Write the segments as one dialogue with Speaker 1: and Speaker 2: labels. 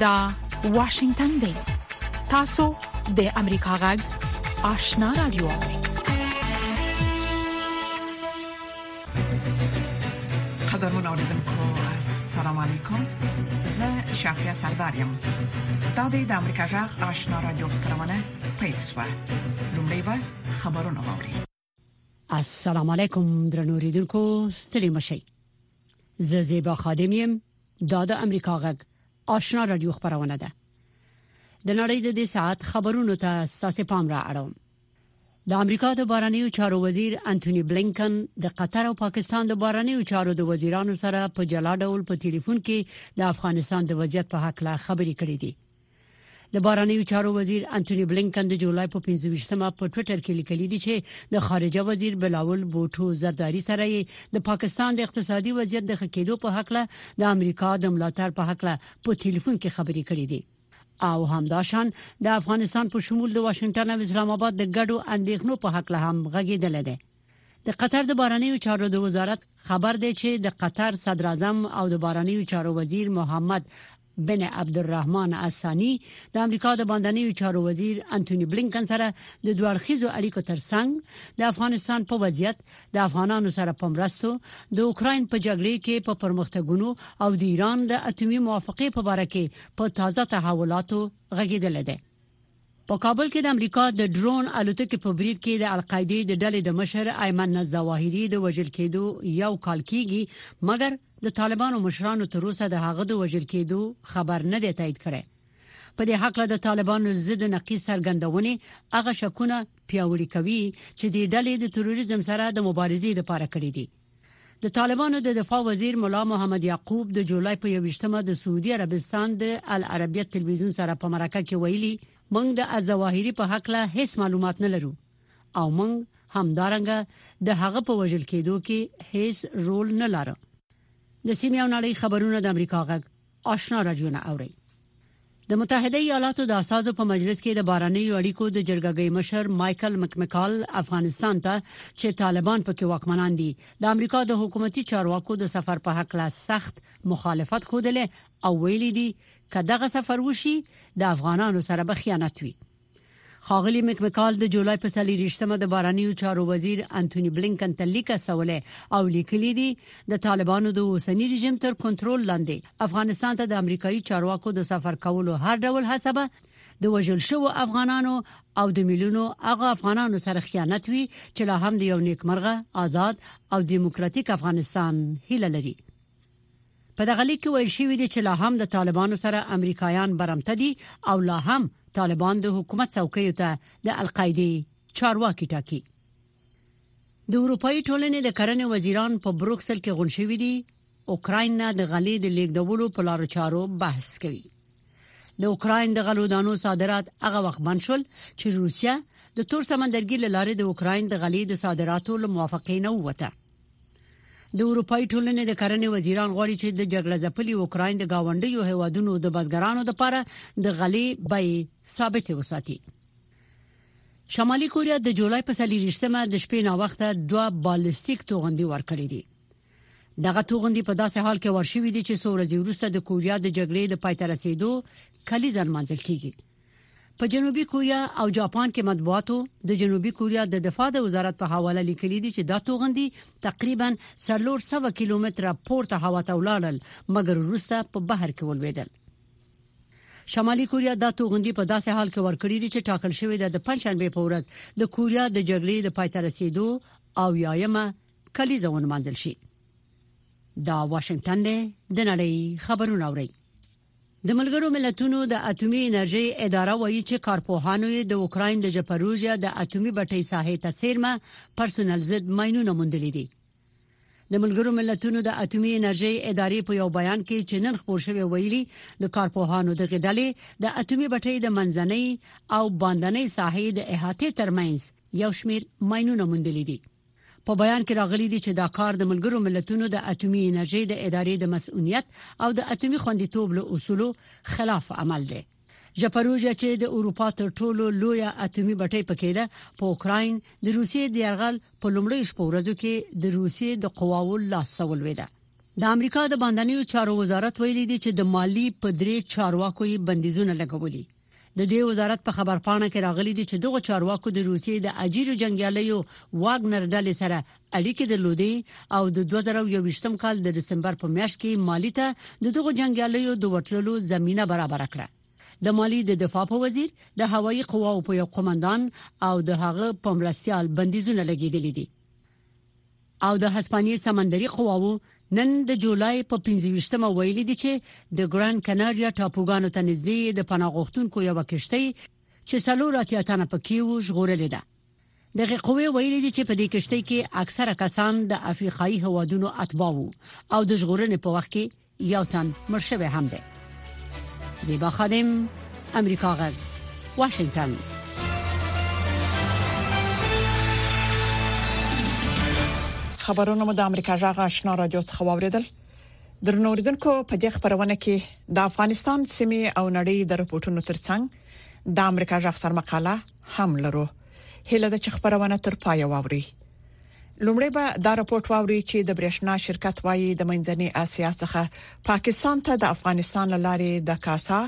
Speaker 1: دا واشنگتن دی تاسو د امریکا غږ آشنا رادیو
Speaker 2: قدرمن اوریدونکو السلام علیکم زه شافیا سردار یم دا د امریکا جغ آشنا را جوخ کروانه پیس و لومړی به خبرونه واوري
Speaker 3: السلام علیکم درنو اوریدونکو ستړي مشي زه زیبا خادم یم دا د امریکا جغ آشنا را جوخ کروانه ده د نړۍ د دې ساعت خبرونو ته ساسې پام را اړوم د امریکا د بهرنیو چارو وزیر انټونی بلینکن د قطر او پاکستان د بهرنیو چارو د وزیرانو سره په جلا ډول په ټلیفون کې د افغانستان د وضعیت په حق لا خبرې کړې دي د بارنیو چارو وزیر انټونی بلینکن د جولای په 15مه په ټوئیټر کې لیکلي دي چې د خارجه وزیر بلاول بوټو زرداری سره د پاکستان د اقتصادي وضعیت د خکېدو په حق له د امریکا د ملاتړ په حق له په ټلیفون کې خبرې کړې دي او همداشان د افغانستان په شمول د واشنگټن او اسلام آباد د ګډو اندېښنو په حق له هم غږیدل دي د قطر د بارنیو چارو د وزارت خبر دی چې د قطر صدر اعظم او د بارنیو چارو وزیر محمد بن عبدالرحمن اسانی د امریکا د باندنیو چارو وزیر انټونی بلینکن سره د دوړخیزو اړیکو ترڅنګ د افغانستان په وضعیت د افغانانو سره په مرستو د اوکرين په جګړې کې په پرمختګونو او د ایران د اټومي موافقې په اړه کې په تازه تحولاتو غږیدل دي په کابل کې د امریکا د ډرون الوتکې په برید کې د القاعده د ډلې د مشر ایمن نزواهری د وژل کېدو یو کال کېږي مګر د طالبانو مشرانو تر اوسه د هغه د وژل کېدو خبر نه دی تایید کړی په دې حق له د طالبانو ضد نقیز څرګندونې هغه شکونه پیاوړي کوي چې د ډلې د تروریزم سره د مبارزې لپاره کړې دي د طالبانو د دفاع وزیر مولا محمد یعقوب د جولای په 21مه د سعودي عربستان د العربیه تلویزیون سره په مرکه کې ویلي موږ د ازواهری په حق له هیڅ معلومات نه لرو او موږ همدارنګه د هغه په وژل کېدو کې هیڅ رول نه لاره د سیمې او نړۍ خبرونه د امریکا غږ آشنا رادیو نه اوري د متحده ایالاتو د اساسو په مجلس کې د بارنیو اړیکو د جرګګۍ مشر مايكل مکمکال افغانستان ته چې طالبان پکې واکمنان دي د امریکا د حکومتي چارواکو د سفر په حق لا سخت مخالفت خوده او ویلي دي کداغه سفر وشي د افغانانو سره به خیانت وي ښاغلي مک مکال د جولای په څلور ویشتمه د بارنیو چارو وزیر انټونی بلینکن ته لیک استولی او لیکلی دی د طالبانو د اوسنی رژیم تر کنټرول لاندې افغانستان ته د امریکایي چارواکو د سفر کولو هر ډول هڅه به د وژل شوو افغانانو او د میلیونو هغه افغانانو سره خیانت وي چې لا هم د یو نیکمرغه آزاد او دیموکراتیک افغانستان هیله لري په دغه لیک کې ویل شوی دی چې لا هم د طالبانو سره امریکایان برمته دي او لا هم طالبان د حکومت څوکۍ ته د القاعده چارواکي ټاکي د اروپאי ټولنې د کرنې وزیران په بروکسل کې غون شوې دي اوکراین نه د غلې د لیکدولو په لارو چارو بحث کوي د اوکراین د غلو دانو صادرات هغه وخت بند شول چې روسیا د تور سمندرګي لاره د اوکراین د غلې د صادراتو له موافقې نه وته د اروپאي ټولنې د کرنې وزیران غواړي چې د جګړه ځپلي اوکراین د گاونډیو هیوادونو د بزګرانو لپاره د غلې بیې ثابت وساتي شمالي کوریا د جولای په 23مه د شپې نا وخته دوه بالستیک توغندي ورکړې دي دغه توغندي په داسې حال کې ورشوي دي چې څو ورځې وروسته د کوریا د جګړې د پای ته رسیدو کلیزه منځل کیږي په جنوبي کوریا او جاپان کې مطبوعاتو د جنوبي کوریا د دفاع د وزارت په حواله لیکلي دي چې دا توغندي تقریبا 300 کیلومتره پورته هوا ته ولاړل مګر وروسته په بحر کې ولوېدل شمالي کوریا دا توغندي په داسې حال کې ورکړي دي چې ټاکل شوې ده د پنځشنبه په ورځ د کوریا د جګړې د پای ته رسیدو او یایمه کلیزه ونمانځل شي دا واشنگټن دی د نړۍ خبرونه اوري د ملګرو ملتونو د اتومي انرژي اداره وایي چې کارپوهانو یې د اوکراین د جپروژیا د اتومي بټۍ ساحې ته سیرمه پرسونل ضد ماينونه موندلې دي د ملګرو ملتونو د اتومي انرژي ادارې په یو بیان کې چې نن خبر شوی ویلي د کارپوهانو د غډلې د اتومي بټۍ د منځنۍ او باندنۍ ساحې د احاطې ترمنځ یو شمیر ماينونه موندلې دي په بیان کې راغلي دي چې دا کار د ملګرو ملتونو د اټومي انرژي د ادارې د مسؤلیت او د اټومي خوندیتوب له اصولو خلاف عمل دی ژپروژه چې د اروپا تر ټولو لوی اټومي بټۍ پکې ده په اوکرين د روسیې د يرغل په لومړۍ شپو ورځو کې د روسیې د قواو لاس سول وېده د امریکا د باندنیو چارو وزارت ویلي دی چې د مالی په درې چارواکو یې بندیزونه لګولي د دې وزارت په خبرپاڼه کې راغلي دي چې دغو چارواکو د روسیې د اجیرو جنګیالیو واګنر ډلې سره اړیکې درلودې او د 2021 کال د دسمبر په میاشت کې مالی ته د دغو جنگیالیو د ورتللو زمينه برابر کړه د مالی د دفاع په وزیر د هوایي قواو په یو قومندان او د هغه په مرستيال بندیزونه لګیدلې دي او د هسپانیې سمندري قواو نن د جولای په 25مه ویلي دي چې د ګران کناریا ټاپوګانو ته نږدې د پناه غوښتونکو یو کشتۍ چې څلور اتیا تنه پکې وو ژغورلې ده دغه قوې ویلي دي چې په دې کشتۍ کې اکثره کسان د افریقایي هوادونو اتباع وو او د ژغورنې په وخت کې یو تن مړ شوی هم دی زیبا خادم امریکا غږ واشنگتن
Speaker 2: خبرونه مو د امریکا جغ آشنا رادیو څخه واوریدل درنوریدونکو په دې خبرونه کې د افغانستان سیمه او نړۍ د رپورټونو ترڅنګ د امریکا جغ سر مقاله هم لرو هله د خبرونه تر پای واوري لومړی به دا راپورټ واوري چې د برېښنا شرکت وایي د منځنۍ اسیا څخه پاکستان ته د افغانستان لارې د کاسا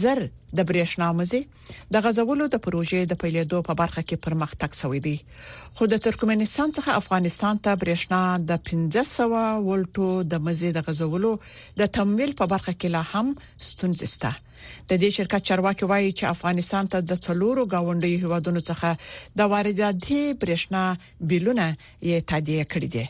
Speaker 2: زر د برېښنا مزي د غزولو د پروژې د پیلېدو په برخه کې پرمختګ شوې دي خو د ترکمنستان څخه افغانستان ته برېښنا د 1500 ولټو د مزي د غزولو د تمویل په برخه کې لا هم ستونزې شته د دې شرکت چارواکي وایي چې افغانستان ته د څلورو گاونډیو هیوادونو څخه د وارداتي برښنا بیلونه یې تادیه کړی دی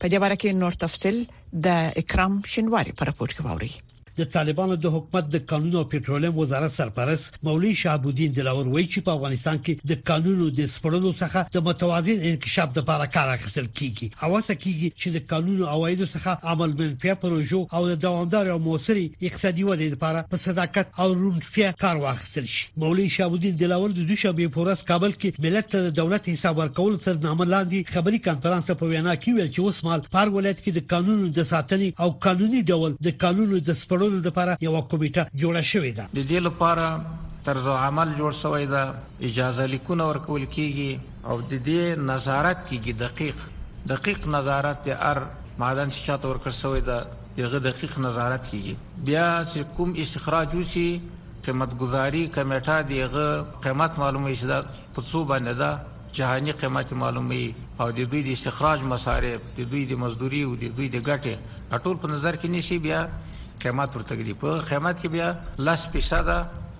Speaker 2: په دې اړه کې نور تفصيل د اکرام شینواری پر راپور کې ووري
Speaker 4: د طالبانو د حکومت د قانون او پېټرولیم وزارت سرپرست مولوی شهاب الدین دلاور وایي چې په افغانستان کې د قانونو د سپړلو څخه د متوازن انکشاف لپاره کار اخلي اخیستل کیږي او هڅه کیږي چې د قانون او عوایدو څخه عمل منفیه پروژو او د دوامدار او موثري اقتصادي ودې لپاره په صداقت او روڼتیا کار واخیستل شي مولوی شهاب الدین دلاور د دوشنبه په ورځ کابل کې ملت ته د دولت حساب ورکولو تر نامه لاندې خبري کانفرنس ته په وینا کې ویل چې اوس مال پر ولایت کې د قانون د ساتنې او قانوني ډول د قانون د سپړلو لپاره یو کمیټه جوړه شوې ده
Speaker 5: د دې لپاره طرز عمل جوړ شوی ده اجازه لیکونه ورکول کیږي او د دې نظارت کیږي دقیق دقیق نظارت د ار معدن چې چاته ورکړ شوی ده دغه دقیق نظارت کیږي بیا چې کوم استخراج وشي قیمت گذاری کمیټه دغه قیمت معلومه شي دا په څو باندې ده جهاني قیمت معلومي او د دوی د استخراج مصارف د دوی د مزدوري او د دوی د ګټه ټول په نظر کې نشي بیا قیمت ورته کړي په قیمت کې بیا
Speaker 4: 10%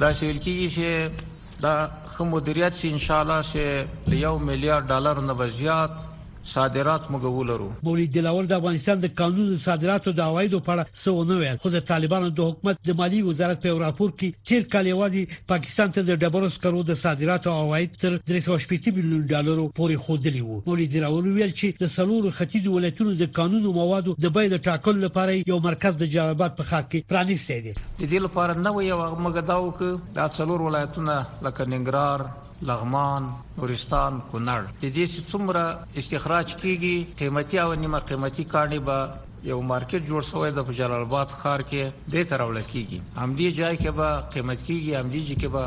Speaker 4: داسې ویل
Speaker 5: کیږي چې دا ښه مدیریت شي ان شاءالله چې له یو میلیارد ډالر نه به زیات صادرات موږ ولرو.
Speaker 4: مولوي دلاور د افغانستان د کانونو د صادراتو د عوایدو په اړه څه ونه ویل، خو د طالبانو د حکومت د مالیې وزارت په یو راپور کې تېر کال یوازې پاکستان ته د ډبرو سکرو د صادراتو عواید تر درې سوه شپېته میلیون ډالرو پورې ښودلي وو. مولوي دلاور وویل چې د څلورو ختیځو ولایتونو د کانونو موادو د بیې د ټاکلو لپاره یې یو مرکز د جلال اباد په ښار کې پرانیستی دی.
Speaker 5: د دې لپاره نوی یو مګه دا و که دا څلور ولایتونه لکه ننګرهار، لغمان، نورستان، کونړ د دې چې څومره استخراج کېږي قیمتي او نیمه قیمتي کاڼي به یو مارکیټ جوړ شوی د په جلال آباد ښار کې دې ته راوړل کېږي همدې ځای کې به قیمت کېږي همدې ځای کې به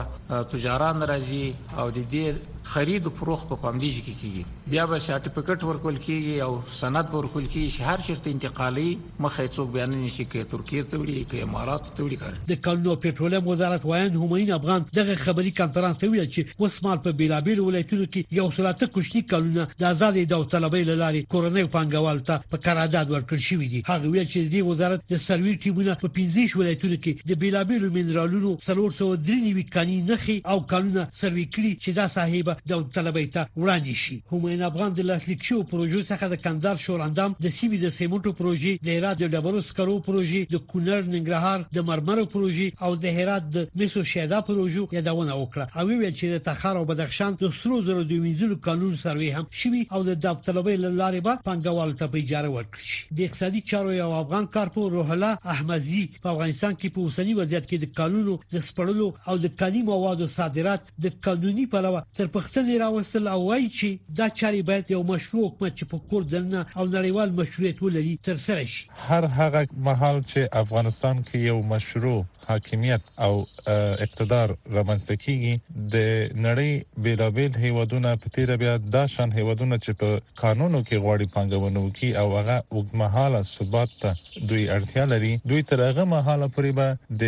Speaker 5: تجاران راځي او د دې خرید او فروخت په همدې ځای کې کېږي بیا به سرټیفیکټ ورکول کېږي او سند ورکول کېږي چې هر چیرته انتقالي مخه یې څوک بیا نه نیسي، که یې ترکیې ته وړي، که یې اماراتو ته وړي.
Speaker 4: د کانونو او پټرولیم وزارت ویاند همایون افغان دغه خبري کنفرانس ته وویل چې اوسمهال په بېلابېلو ولایتونو کې یو سل اته کوچني کانونه د ازادې داوطلبۍ له لارې کورنیو پانګوالو ته په قرارداد ورکړل شوي دي. هغه وویل چې د دې وزارت د سروې ټیمونه په پنځه ویشت ولایتونو کې د بېلابېلو منرالونو څلور سوه درې نوي کاني نښې او کانونه سروې کړي چې دا ساحې به داوطلبۍ ته وړاندې شي. همايون افغان د لاسلیک شوو پروژو څخه د کندهار شوراندام د سیمې د سیمنټو پروژې د هرات د ډبرو سکرو پروژې د کونړ ننګرهار د مرمرو پروژې او د هرات د مسو شیدا پروژو یادونه وکړه او ویل چې د تخار او بدخشان د سرو زرو د وینځلو کانون سروي هم شوي او د داوطلبۍ له لارې به پنګوالو ته په اجاره ورکړي شي د اقتصادي چارو یو افغان کارپو روح الله احمدزي په افغانستان کې په اوسنی وضعیت کې د کانونو د سپړلو او د کاني موادو صادرات د قانوني پلوه تر پښتنې راوستل او وایي چې دا چارې باید یو مشروع حکومت چې په کور دننه او نړیوال مشروعیت ولري تر سره شي.
Speaker 6: هر هغه مهال چې افغانستان کې یو مشروع حاکمیت او اقتدار رامنځته کیږي د نړۍ بیلابیل هیوادونه په تیره بیا دا شان هیوادونه چې په کانونو کې غواړي پانګونه وکړي او هغه اوږدمهاله ثبات ته دوی اړتیا لري دوی تر هغه مهاله پورې به د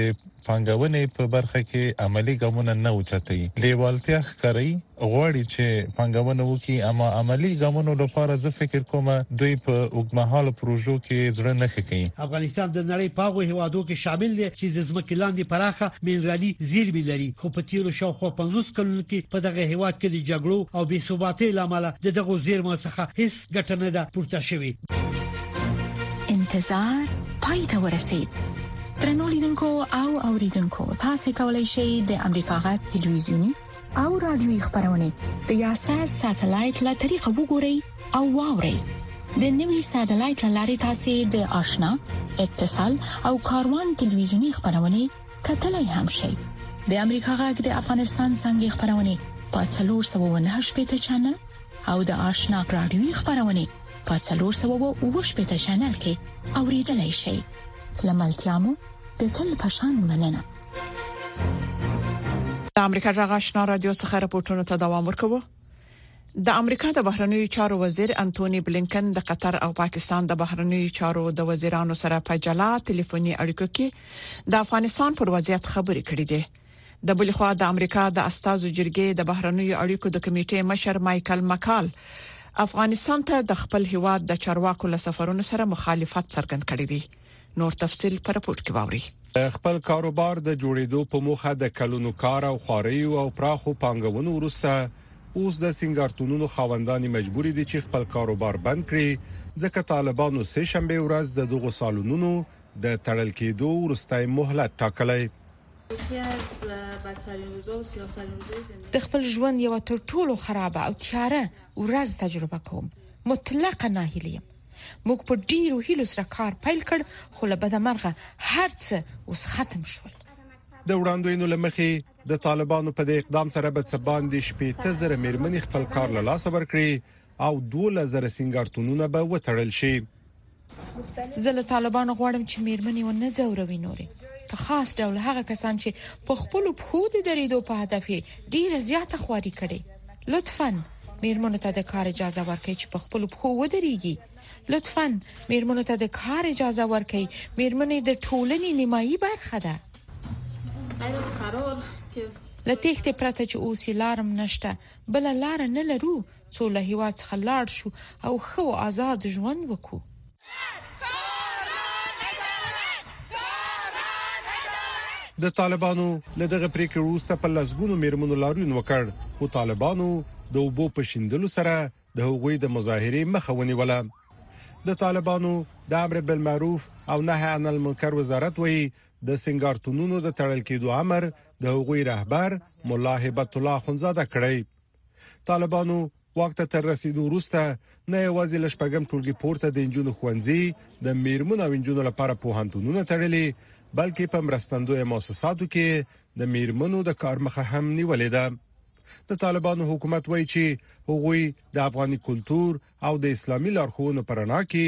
Speaker 6: پانګونې په برخه کې عملي ګامونه نه اوچتوي، لېوالتیا ښکاروي، غواړي چې پانګونه وکړي، اما عملي ګامونو لپاره زه فکر کوم دوی په اوږدمهالو پروژو کې زړه نه ښه کوي.
Speaker 4: افغانستان د نړۍ په هغو هېوادو کې شامل دی چې د ځمکې لاندې پراخه مېنرالي زېرمې لري، خو په تېرو شاوخوا پنځوس کلونو کې په دغه هېواد کې د جګړو او بې ثباتۍ له امله د دغو زېرمو څخه هېڅ ګټه نه ده پورته شوې
Speaker 1: انتظار پای ته ورسید ترنو لیدونکو او اوریدونکو تاسو کولی شئ د امریکا غا ټلویزیونی او رادیوي خبرونه د یاشات ساتلایت له طریقو وګورئ او واورئ د نوي ساتلایت لارې تاسو د آشنا اتصال او کاروان ټلویزیونی خبرونه کتلای هم شئ د امریکا غږ د افغانستان څنګه خبرونه په 398 چنل او د آشنا رادیوي خبرونه په 390 چینل کې اوریدلای شئ لملتيامو د تل پشان مننه
Speaker 2: د امریکا جغ آشنا رادیو څخه راپورټونه ته دوام ورکوي د امریکا د بهرنیو چارو وزیر انټونی بلینکن د قطر او پاکستان د بهرنیو چارو د وزیرانو سره په جلا ټلیفوني اړیکو کې د افغانستان پر وضعیت خبرې کړې دي د بل خوا د امریکا د استازو جرګې د بهرنیو اړیکو د کمیټې مشر مايکل مکال افغانستان ته د خپل هیواد د چارواکو له سفرونو سره مخالفت څرګند کړی دی نور تفصيل په رپورت کې واوري
Speaker 7: خپل کاروبار د جوړېدو په موخه د کلونو کار او خواري او پراخو پانګونو ورسته اوس د سنگارتونونو خاوندان مجبور دي چې خپل کاروبار بند کړي ځکه طالبانو سه شنبه ورځ د دغو سالونونو د تړل کېدو ورستای مهلت ټاکلی
Speaker 8: د خپل ژوند یو تر ټولو خرابه او تیاره ورځ تجربه کوم مطلقه ناهیلی یم موږ په ډیرو هیلو سره کار پیل کړ خو له بده مرغه هرڅه اوس ختم شول
Speaker 7: د وړاندوینو لمخې د طالبانو په دې اقدام سره به څه باندې شپېته زره میرمنې خپل کار له لاسه ورکړي او دوولس زره سینګارتونونه به وتړل شي.
Speaker 8: زه له طالبانو غواړم چې میرمنې ونه ځوروي نورې په خاص ډول هغه کسان چې په خپل پښو د درېدو په هدف یې ډیره زیاته خواري کړې لطفاً میرمنو ته د کار اجازه ورکړئ چې په خپل پښو ودرېږي لطفاً میرمنو ته د کار اجازه ورکړئ میرمنې د ټولنې نیمایي برخه ده لته تخته پرته چې اوسې لارم نشته بله لاره نه لرو څو له هیواد څخه لاړ شو او ښه او ازاد ژوند وکړو.
Speaker 7: د طالبانو له دغه پریکړې وروسته په لسګونو میرمنو لاریون وکړ خو طالبانو د اوبو په شیندلو سره د هغوی د مظاهرې مخه ونیوله د طالبانو د امر بالمعروف او نهي عن المنکر وزارت وایي د سنګارتونونو د تړل کېدو امر د هغوی رهبر ملا هبت الله خنزاده کړی طالبانو واک ته تر رسیدو وروسته نه یوازې له شپږم ټولګي پورته د انجونو ښوونځي د میرمن او انجونو لپاره پوهنتونونه تړلي بلکې په مرستندوی مؤسساتو کې د میرمنو د کار مخه هم نیولې ده د طالبانو حکومت وایي چې هغوی د افغاني کلچر او د اسلامي لارښوونو پرانا کې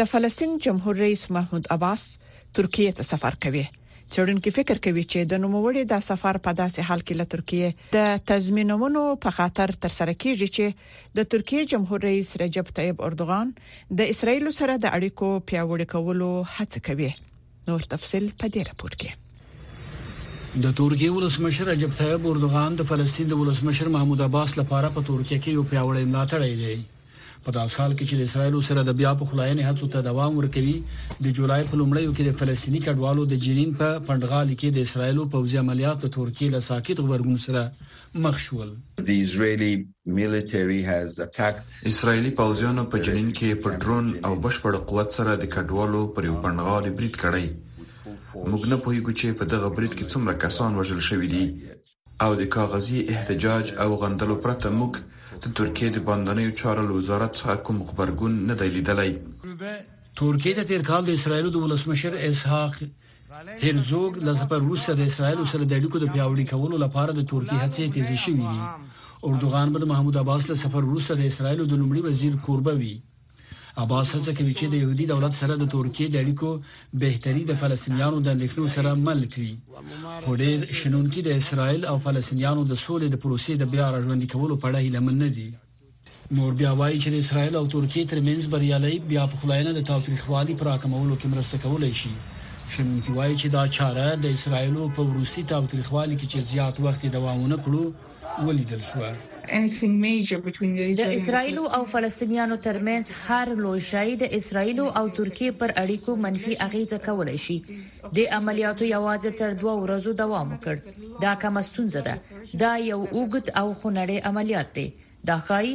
Speaker 9: د
Speaker 2: فلسطین جمهور رئیس محمود عباس ترکیې ته سفر کوي چېرونکي فکر کوي چې د نوموړي دا سفر په داسې حال کې له ترکیې د تضمینونو په خاطر تر سره کیږي چې د ترکیې جمهور رئیس رجب طیب اردوغان د اسرایل سره د اړیکو پیاوړي کولو هڅه کوي نور تفصيل په دې راپور کې
Speaker 10: د تورکیې ولسمشر رجب طیب اردوغان د فلسطین د ولسمشر محمود عباس لپاره په تورکیه کې یو پیاوړی ملاتړی دی په داسې حال کې چې له اسراییلو سره د بیا پخلاینې هڅو ته دوام ورکوي، د جولای په لومړیو کې د فلسطیني کډوالو د جنین په پنډغالي کې د اسراییلو پوځي عملیات په تور کې له ساکت غبرګون سره مخ شول.
Speaker 11: اسراییلي پوځیانو په جنین کې په ډرون او بشپړ قوت سره د کډوالو پر یو پنډغالي برید کړی. موږ نه پوهېږو چې په دغه برید کې څومره کسان وژل شوي دي. او د کاغذي احتجاج او غندلو پرته موږ د ترکیې د باندنیو چارو له وزارت څخه کوم غبرګون نه دی لیدلی.
Speaker 10: ترکیې ته تېر کال د اسراییلو د ولسمشر اسحاق هیرزوګ له سفر وروسته د اسراییلو سره د اړیکو د پیاوړي کولو لپاره د ترکیې هڅې تېزې شوې دي. اردوغان به د محمود عباس له سفر وروسته د اسراییلو د لومړي وزیر کوربه وي. عباس هڅه کوي چې د يهودي دولت سره د تورکیې د اړیکو بهتري د فلسطینیانو د اندېښنو سره مل کړي خو ډېر شنونکي د اسرایل او فلسطینیانو د سولې د پروسې د بیا راژوندي کولو په اړه هیله من نه دي نور بیا وایي چې د اسرایل او تورکیې ترمنځ بریالي بیا په خلاینه د تاوتریخوالي پر راکمولو کې مرسته کولای شي شنونکي وایي چې دا چاره د اسرایل په ورستي تاوتریخوالي کې چې زیات وخت دوام ونه کړو ولیدل شوه.
Speaker 12: د اسراییلو او فلسطینیانو ترمنځ هر لوی شی د اسراییلو او ترکیې پر اړیکو منفي اغیزه کولای شي. دې عملیاتو یوازې تر دوه ورځو دوام وکړ. دا کمه ستونزه ده. دا یو اوږد او خونړی عملیات دی. دا
Speaker 13: ښايي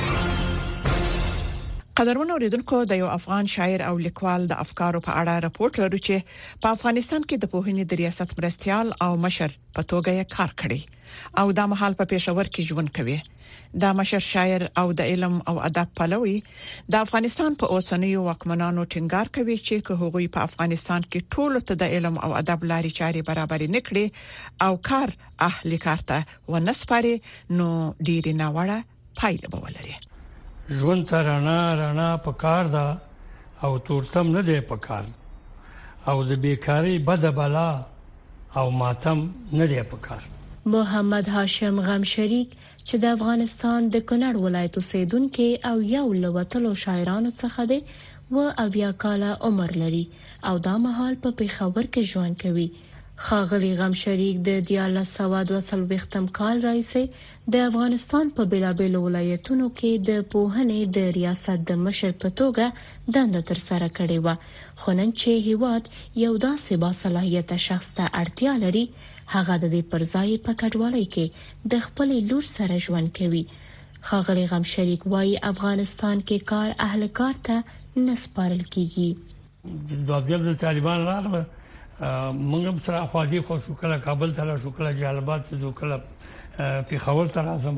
Speaker 2: قدرمن اوریدونکو د یو افغان شاعر او لیکوال د افکارو په اړه راپورټ لرو چې په افغانستان کې د پوهنې د ریاست مرستيال او مشر په توګه یې کار کړی او د محل په پېښور کې ژوند کوي دا مشر شاعر او د علم او ادب پلوي د افغانستان په اوسنیو وکمنانو ټینګار کوي چې که هغوی په افغانستان کې ټول ته د علم او ادب لاري چاري برابرې نکړي او کار اهلي کارته ونسپاري نو ډیر نه وړه پایله به ولري
Speaker 14: ژوند ته رڼا رڼا پکار ده او تورتم نه دی پکار او د بیکاری بد بلا او ماتم نه دی پکار
Speaker 15: محمد هاشم غم شریک چې د افغانستان د کونړ ولایت اوسیدونکو او یو لوتلو شاعرانو څخه دی و اویا کاله عمر لري او دا مهال په پیښور کې ژوند کوي خاغلی غم شریک د 1422م کال راځي د افغانستان په بېلابېلو ولایتونو کې د پوهنې د ریاست د مشر په توګه دنده ترسره کړې وه، خو نن چې هېواد یو داسې باصلاحیته شخص ته اړتیا لري، هغه د دې پر ځای په کډوالۍ کې د خپلې لور سره ژوند کوي. ښاغلی غمشریک وايي، افغانستان کې کار اهل کار ته نه سپارل کېږي.
Speaker 14: دوه بیا د طالبان راغله موږ هم سره خو دې خو شو کله کابل ته را شو کله جلال آباد ته ځو کله پیښور ته راځم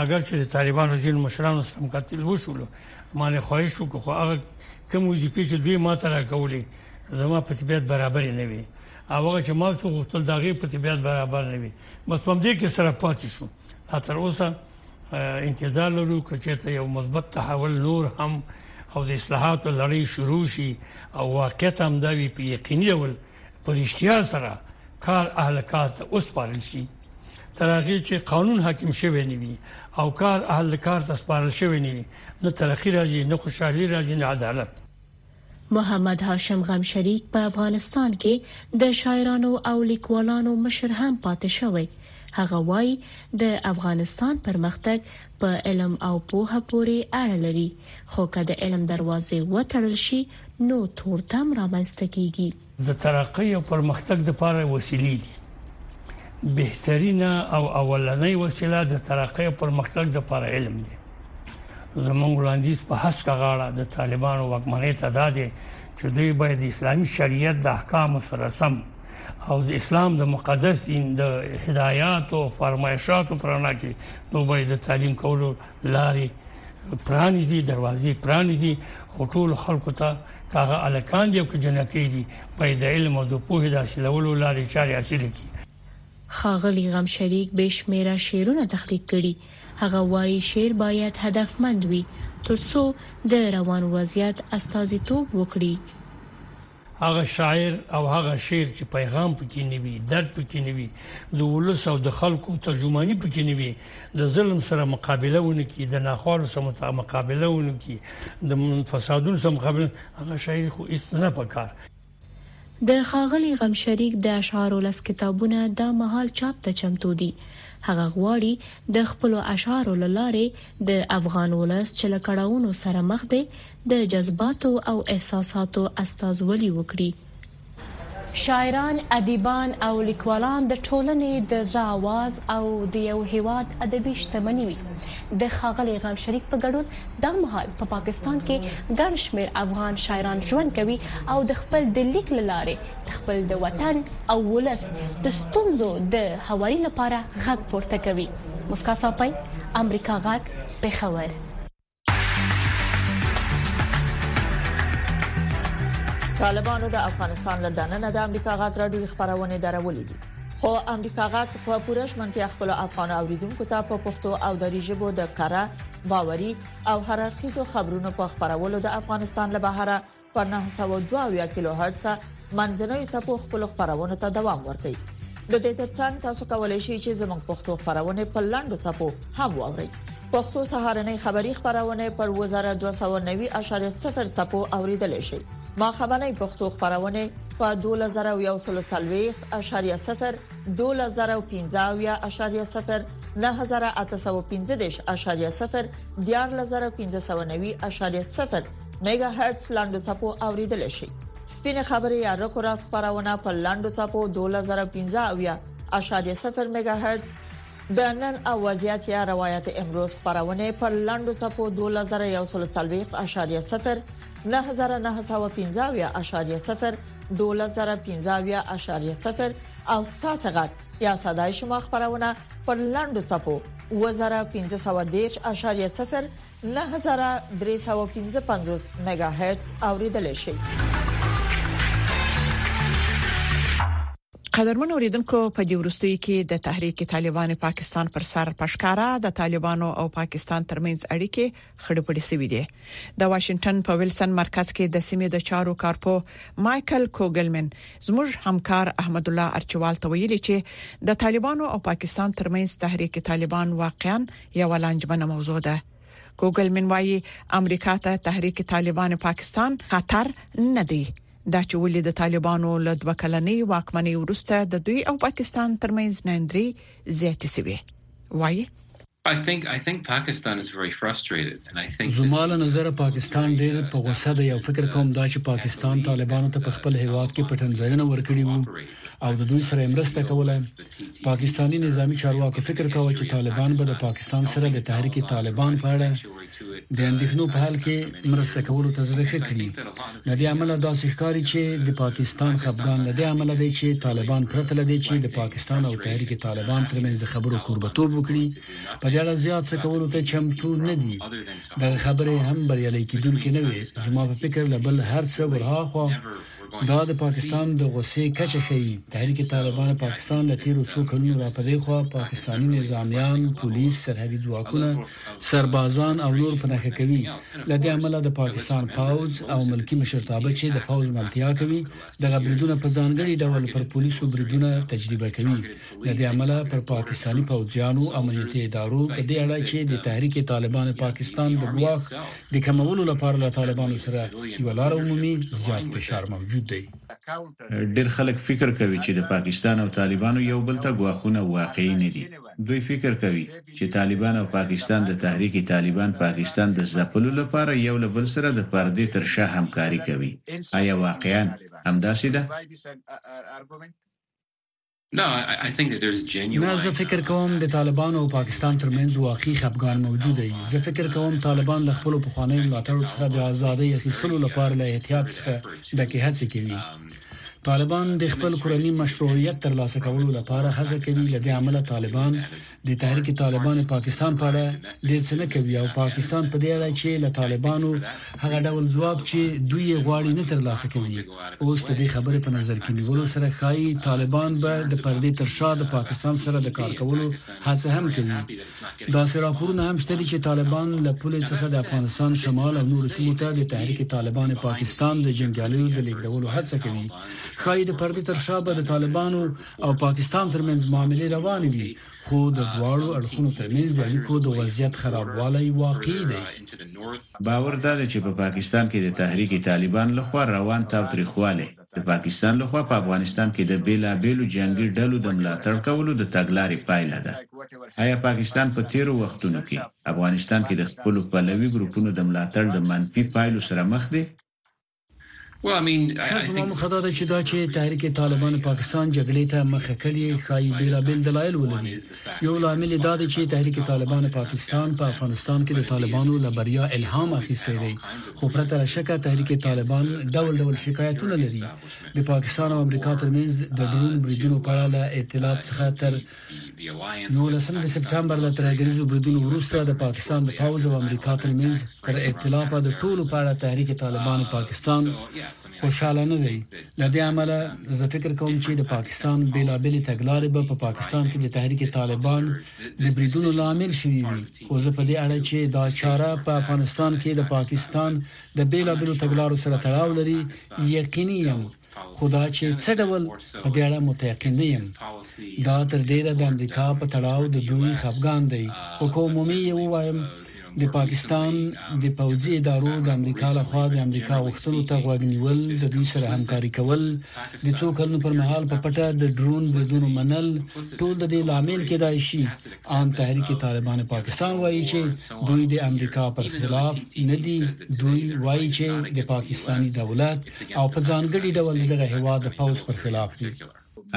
Speaker 14: اگر چې طالبانو ځین مشرانو سره مقتل وشول مانه خواهش وکړو خو هغه کوم وظیفې چې دوی ما ته راکولې زما په طبیعت برابر نه وي هغه چې ما څو غوښتل دغه په طبیعت برابر نه وي مطلب دې کې سره پاتې شو لا تر اوسه انتظار لرو چې چېرته یو مثبت تحول نور هم او د اصلاحاتو لړۍ شروع شي او واقعیت هم دا وي په یقیني ډول په رښتیا سره کار اهل کار ته وسپارل شي تر هغه چې قانون حاکم شوی نه وي او کار اهل کار ته سپارل شوی نه وي نه ترقی راځي نه خوشحالي راځي نه عدالت
Speaker 15: محمد هاشم غم شریک په افغانستان کې د شاعرانو او لیکوالانو مشر هم پاتې شوی هغه وایي د افغانستان پرمختګ په علم او پوهه پورې اړه لري خو که د علم دروازې وتړل شي نو تورتم رامنځته کیږي
Speaker 14: د ترقۍ او پرمختګ لپاره وسیلې دي بهترینه او اولنۍ وسیله د ترقۍ او پرمختګ لپاره علم دی زمونږ وړاندیز په هڅه غاړه د طالبانو وکمنۍ ته دا دی چې دوی باید اسلامي شریعت د احکام سره سم او د اسلام د مقدس دین د هدایات او فرمایشاتو پرانا کې نو باید د تعلیم کولو لارې پرانیزي دروازې پرانیزي او ټول خلکو ته کاغه الکان دی او که جنکی دی باید د علم او د پوهې د حاصلولو لارې چارې حاصل کړي
Speaker 15: خاغلی غم شریک به شمیره شعرونه تخلیق کړي هغه وایي شعر باید هدفمند وي ترڅو د روان وضعیت استازیتوب وکړي
Speaker 14: هغه شاعر او هغه شعر چې پیغام پکې نیوي درد پکې نیوي د ولس او د خلکو ترجمانی پکې نیوي د ظلم سره مقابله ونکي د ناخوالو سره مقابله ونکي د فسادونو سره مقابله هغه شاعر خو هیڅ نه پکار
Speaker 15: د ښاغلي غم شریک د اشعارو لس کتابونه دا مهال چاپ ته چمتو دي. هغه غواړي د خپلو اشعارو له لارې د افغان ولس چې له کړاوونو سره مخ دی، د جذباتو او احساساتو استازولي وکړي. شاعران، ادیبان او لیکوالان د ټولنې د زړه اواز او د یو هېواد ادبي شتمني وي. د ښاغلي غم شریف په ګډون دا مهال په پاکستان کې ګڼ شمېر افغان شاعران ژوند کوي او د خپل د لیک له لارې د خپل د وطن او ولس د ستونزو د هواري لپاره غږ پورته کوي. مسکا ساپۍ، امریکا غږ، پېښور.
Speaker 16: طالبانو د افغانستان له دننه د امریکا غاټ راډیو خبرونه درولې دي خو امریکا غاټ په پوره شمنتیا خپل افغان اوریدونکو ته په پښتو او دری ژبه د کره باوري او هررخیزو خبرونو په خبرولو د افغانستان له بهره په 902 کیلو هرتز منځنوي سپو خپل خبرونه ته دوام ورکړي د دې ترڅنګ تاسو کولای شئ چې زموږ پښتو خبرونه په لاندو چپو هم واورئ پښتو سهارنې خبری خبرونه پر 2290.0 سپو اوریدل شي ما خبرنې پښتو خبرونه په 2140.0 2015.0 9815.0 14590.0 میګا هرتز لاندو چپو اوریدل شي سپینه خبره یا رکو را خبرونه په لاندو چپو 2015.0 میگا هرتز د نن او وضعیت یا روایت امروز خبرونه پر لاندو چپو 2041.0 9915.0 2015.0 او ستاسو غږ یا صداي شما خبرونه پر لاندو چپو 2015.0 نهه زره درې سوه پنځه پنځوس مګا هرتز اوریدلای شئ. قدرمن اوریدونکو په دې وروستیو کې د تحریک طالبان پاکستان پر سر پښکارا د طالبانو او پاکستان ترمنځ اړیکې خړې پړې شوې دي د واشنگټن په ویلسن مرکز کې د سیمې د چارو کارپو مايكل کوګلمن زموږ همکار احمد الله ارچوال ته ویلي چې د طالبانو او پاکستان ترمنځ تحریک طالبان واقعا یوه لانجمنه موضوع ده. ګوګل من وايي امریکا ته تحریک طالبان پاکستان خطر نه دی. دا چې ولې د طالبانو له دوه کلنۍ واکمنۍ وروسته د دوی او پاکستان ترمنځ ناندري زیاتې شوې
Speaker 17: وايي زما
Speaker 10: له نظره پاکستان ډیر په غوسه دی او فکر کوم دا چې پاکستان طالبانو ته په خپل هیواد کې پټنځایونه ورکړي وو او د دوی سره یې مرسته کوله، پاکستاني نظامي چارواکو فکر کاوه چې طالبان به د پاکستان سره د تحریک طالبان په اړه د اندېښنو په حل کې مرسته کولو ته زړه ښه کړي. له دې امله داسې ښکاري چې د پاکستان خپګان له دې امله دی چې طالبان پرته له دې چې د پاکستان او تحریک طالبان ترمنځ د خبرو کوربتوب وکړي، په دې اړه زیات څه کولو ته چمتو نه دي. دغه خبرې هم بریالۍ کېدونکې نه وې. زما په فکر له بل هر څه ورهاخوا، دا د پاکستان د غوسې کچه ښيي. تحریک طالبان پاکستان له تېرو څو کلونو راپدېخوا پاکستاني نظامیان، پولیس، سرحدي ځواکونه، سربازان او نور په نښه کوي. له دې امله د پاکستان پوځ او ملکي مشرتابه چې د پوځ ملتیا کوي، دغه بریدونه په ځانګړي ډول پر پولیسو بریدونه تجربه کوي. له دې امله پر پاکستاني پوځیانو، امنیتي ادارو، په دې اړه چې د تحریک طالبان پاکستان د ګواښ د کمولو لپاره له طالبانو سره یوه لار ومومي، زیات فشار موجود دی.
Speaker 18: ډېر خلک فکر کوي چې د پاکستان او طالبانو یو بل ته ګواښونه واقعي نه دي. دوی فکر کوي چې طالبان او پاکستان د تحریک طالبان پاکستان د ځپلو لپاره یو له بل سره د پردې تر شا همکاري کوي. ایا واقعاً همداسې ده؟
Speaker 10: نه زه فکر کوم د طالبانو او پاکستان ترمنځ واقعي خپګان موجود دی، زه فکر کوم طالبان له خپلو پخوانیو ملاتړو څخه د ازادۍ اخیستلو لپاره له احتیاط څخه ډکې هڅې کوي. طالبان د خپل کورني مشروعیت ترلاسه کولو لپاره هڅه کوي، له دې امله طالبان د تحریک طالبان پاکستان په اړه ډیر څه نه کوي او پاکستان په دې اړه چې له طالبانو هغه ډول ځواب چې دوی غواړي نه ترلاسه کوي اوس د دې خبرې په نظر کې نیولو سره خایي طالبان به د پردې تر شا د پاکستان سره د کار کولو هڅه هم کوي دا سره راپورونه هم شته چې طالبان له پولې څخه د افغانستان شمال او نور سیمو ته د تحریک طالبان پاکستان د جنگیالیو د لیکدولو هڅه کوي خایي د پردې تر شا به د طالبانو او پاکستان ترمنځ معاملې روانې وي، خو د دواړو اړخونو ترمنځ د اړیکو د وضعیت خرابوالی واقعي دی.
Speaker 18: باور دا دی چې په پاکستان کې د تحریک طالبان له خوا روان تاوتریخوالی د پاکستان له خوا په افغانستان کې د بېلابېلو جنګي ډلو د ملاتړ کولو د تګلارې پایله ده. ایا پاکستان په تېرو وختونو کې افغانستان کې د خپلو پلوي ګروپونو د ملاتړ د منفي پایلو سره مخ دی؟
Speaker 10: ښه زما موخه دا ده چې دا چې تحریک طالبان پاکستان جګړې ته مخه کړې ښايي بیلابیل دلایل ولري یو لامل یې دا دی چې تحریک طالبان پاکستان په افغانستان کې د طالبانو له بریا الهام اخیستی دی خو پرته له شکه تحریک طالبان ډول ډول شکایتونه لري د پاکستان او امریکا ترمنځ د ډرون بریدونو په اړه له اطلاعات څخه تر نولسم د سپټمبر له ترهګریزو بریدونو وروسته د پاکستان د پوځ او امریکا ترمنځ تر اختلافه د ټولو په اړه تحریک طالبان پاکستان خوشاله نه دی له دې امله زه فکر کوم چې د پاکستان بیلابلې تګلارې به په پا پاکستان کې د تحریک طالبان د بریدونو لامل شوي وي خو زه په دې اړه چې دا چاره په افغانستان کې د پاکستان د بیلابلو تګلارو سره تړاو لري یقیني یم خو دا چې څه ډول په دې اړه متيقن نه يم دا تر ډيره د امريکا په تړاو د دوی خفګان دی خو که عمومي يې ووايم د پاکستان د پوځي ادارو د امریکا له خوا د امریکا غوښتنو ته غوږ نیول د دوی سره همکاري کول د څو کلونو پر مهال په پټه د ډرون بریدونو منل ټول د دې لامل کېدای شي آن تحریک طالبان پاکستان وايي چې دوی د امریکا پر خلاف نه دي، دوی وايي چې د پاکستاني دولت او په ځانګړي ډول د دغه هېواد د پوځ پر خلاف دي.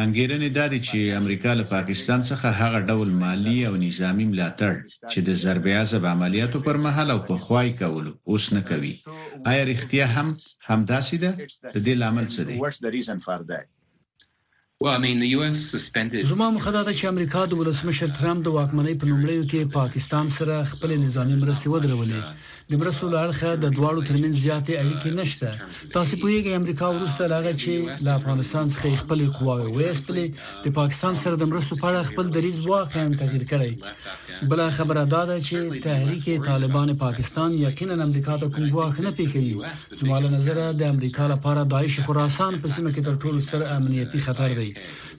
Speaker 18: انګېرنې دا دي چې امریکا له پاکستان څخه هغه ډول مالي او نظامي ملاتړ چې د ضرب عضب عملیاتو پر مهال او پخوا یې کولو، اوس نه کوي. ایا رښتیا هم همداسې ده؟ د دې لامل څه دی؟
Speaker 10: زما موخه دا ده چې امریکا د ولسمشر ترمپ د واکمنۍ په لومړیو کې پاکستان سره خپلې نظامي مرستې ودرولې. د مرستو له اړخه د دواړو ترمنځ زیاتې اړیکې نشته. تاسې پوهیږئ امریکا وروسته له هغه چې له افغانستان څخه یې خپلې قواوې وایستلې، د پاکستان سره د مرستو په اړه خپل دریځ واقعاً تغیر کړی. بله خبره دا ده چې تحریک طالبان پاکستان یقیناً امریکا ته کوم ګواښ نه پېښوي، زما له نظره د امریکا لپاره داعش خراسان په سیمه کې تر ټولو ستر امنیتي خطر دی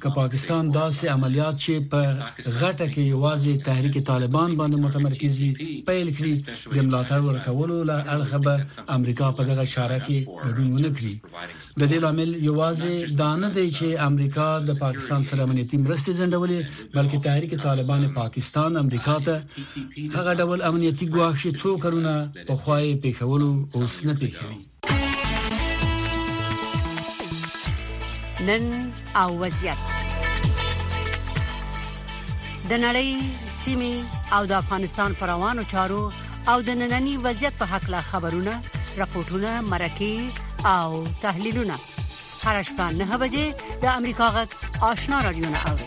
Speaker 10: که پاکستان داسې عملیات چې په غټه کې یوازې تحریک طالبان باندې متمرکز وي پیل کړي د ملاتړ ورکولو له اړخه به امریکا په دغه چاره کې ګډون ونه کړي د دې لامل یوازې دا نه دی چې امریکا د پاکستان سره امنیتي مرستې ځنډولې بلکې تحریک طالبان پاکستان امریکا ته هغه ډول امنیتي ګواښ چې څو کلونه پخوا یې پېښولو اوس نه پېښوي
Speaker 3: نن او وضعیت د نړۍ سیمه او د افغانستان پر روانو چارو او د ننني وضعیت په حق لا خبرونه راپورټونه مرکه او تحلیلونه هر شپه نه بجې د امریکا غږ آشنا رادیو نه
Speaker 2: اوري